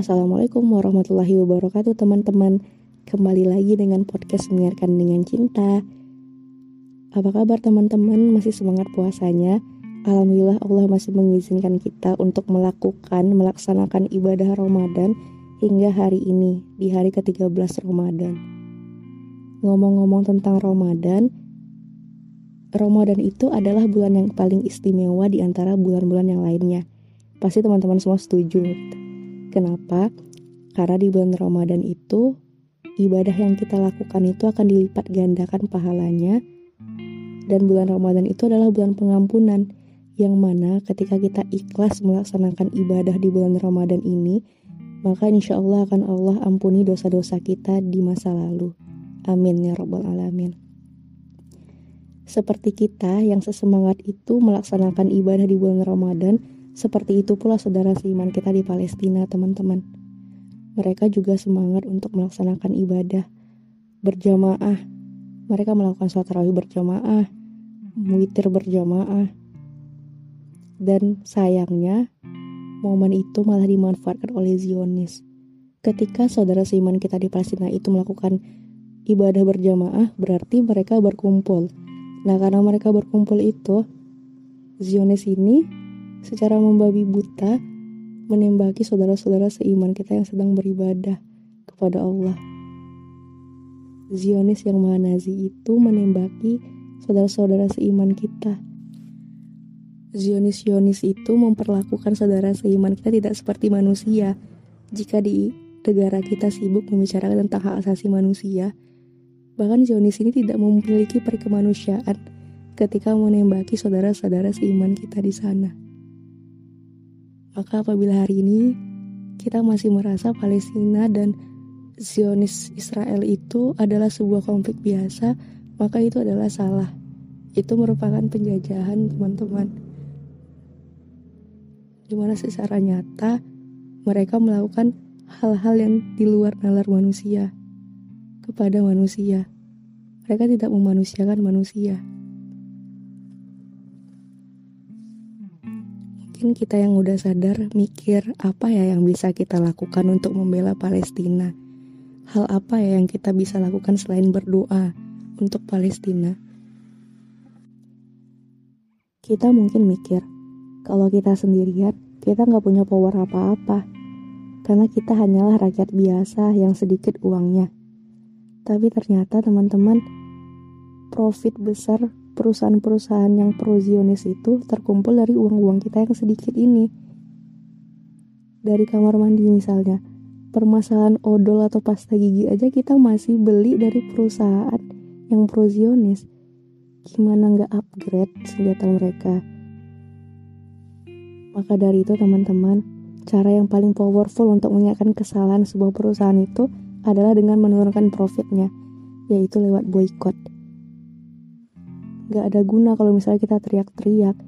Assalamualaikum warahmatullahi wabarakatuh teman-teman Kembali lagi dengan podcast Menyiarkan Dengan Cinta Apa kabar teman-teman? Masih semangat puasanya? Alhamdulillah Allah masih mengizinkan kita untuk melakukan, melaksanakan ibadah Ramadan hingga hari ini, di hari ke-13 Ramadan. Ngomong-ngomong tentang Ramadan, Ramadan itu adalah bulan yang paling istimewa di antara bulan-bulan yang lainnya. Pasti teman-teman semua setuju. Kenapa? Karena di bulan Ramadan itu ibadah yang kita lakukan itu akan dilipat gandakan pahalanya dan bulan Ramadan itu adalah bulan pengampunan yang mana ketika kita ikhlas melaksanakan ibadah di bulan Ramadan ini maka insya Allah akan Allah ampuni dosa-dosa kita di masa lalu. Amin ya Rabbal Alamin. Seperti kita yang sesemangat itu melaksanakan ibadah di bulan Ramadan, seperti itu pula saudara seiman kita di Palestina, teman-teman. Mereka juga semangat untuk melaksanakan ibadah berjamaah. Mereka melakukan sholat tarawih berjamaah, witir berjamaah. Dan sayangnya, momen itu malah dimanfaatkan oleh Zionis. Ketika saudara seiman kita di Palestina itu melakukan ibadah berjamaah, berarti mereka berkumpul. Nah, karena mereka berkumpul itu, Zionis ini secara membabi buta menembaki saudara-saudara seiman kita yang sedang beribadah kepada Allah. Zionis yang maha nazi itu menembaki saudara-saudara seiman kita. Zionis-Zionis itu memperlakukan saudara seiman kita tidak seperti manusia. Jika di negara kita sibuk membicarakan tentang hak asasi manusia, bahkan Zionis ini tidak memiliki perkemanusiaan ketika menembaki saudara-saudara seiman kita di sana. Maka apabila hari ini kita masih merasa Palestina dan Zionis Israel itu adalah sebuah konflik biasa, maka itu adalah salah. Itu merupakan penjajahan teman-teman. Di mana secara nyata mereka melakukan hal-hal yang di luar nalar manusia kepada manusia. Mereka tidak memanusiakan manusia. Mungkin kita yang udah sadar mikir apa ya yang bisa kita lakukan untuk membela Palestina. Hal apa ya yang kita bisa lakukan selain berdoa untuk Palestina? Kita mungkin mikir, kalau kita sendirian, kita nggak punya power apa-apa. Karena kita hanyalah rakyat biasa yang sedikit uangnya. Tapi ternyata teman-teman, profit besar perusahaan-perusahaan yang pro-Zionis itu terkumpul dari uang-uang kita yang sedikit ini. Dari kamar mandi misalnya, permasalahan odol atau pasta gigi aja kita masih beli dari perusahaan yang pro-Zionis. Gimana nggak upgrade senjata mereka? Maka dari itu teman-teman, cara yang paling powerful untuk mengingatkan kesalahan sebuah perusahaan itu adalah dengan menurunkan profitnya, yaitu lewat boykot. Gak ada guna kalau misalnya kita teriak-teriak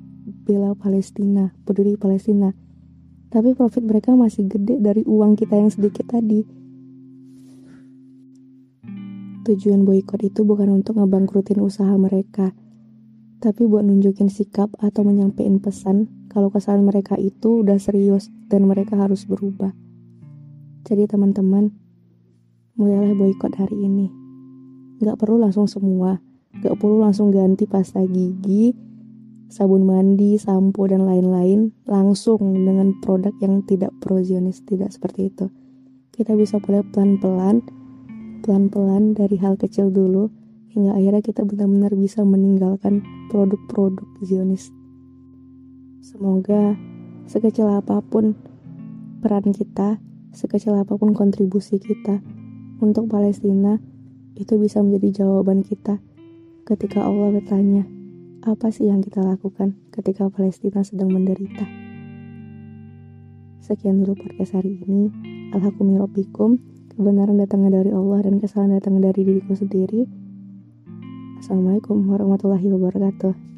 bela Palestina, peduli Palestina. Tapi profit mereka masih gede dari uang kita yang sedikit tadi. Tujuan boykot itu bukan untuk ngebangkrutin usaha mereka, tapi buat nunjukin sikap atau menyampaikan pesan kalau kesalahan mereka itu udah serius dan mereka harus berubah. Jadi teman-teman, mulailah boykot hari ini. Gak perlu langsung semua, Gak perlu langsung ganti pasta gigi, sabun mandi, sampo, dan lain-lain langsung dengan produk yang tidak prozionis, tidak seperti itu. Kita bisa mulai pelan-pelan, pelan-pelan dari hal kecil dulu, hingga akhirnya kita benar-benar bisa meninggalkan produk-produk Zionis. Semoga sekecil apa pun peran kita, sekecil apa pun kontribusi kita untuk Palestina, itu bisa menjadi jawaban kita ketika Allah bertanya, apa sih yang kita lakukan ketika Palestina sedang menderita? Sekian dulu podcast hari ini. Alhamdulillah Kebenaran datangnya dari Allah dan kesalahan datangnya dari diriku sendiri. Assalamualaikum warahmatullahi wabarakatuh.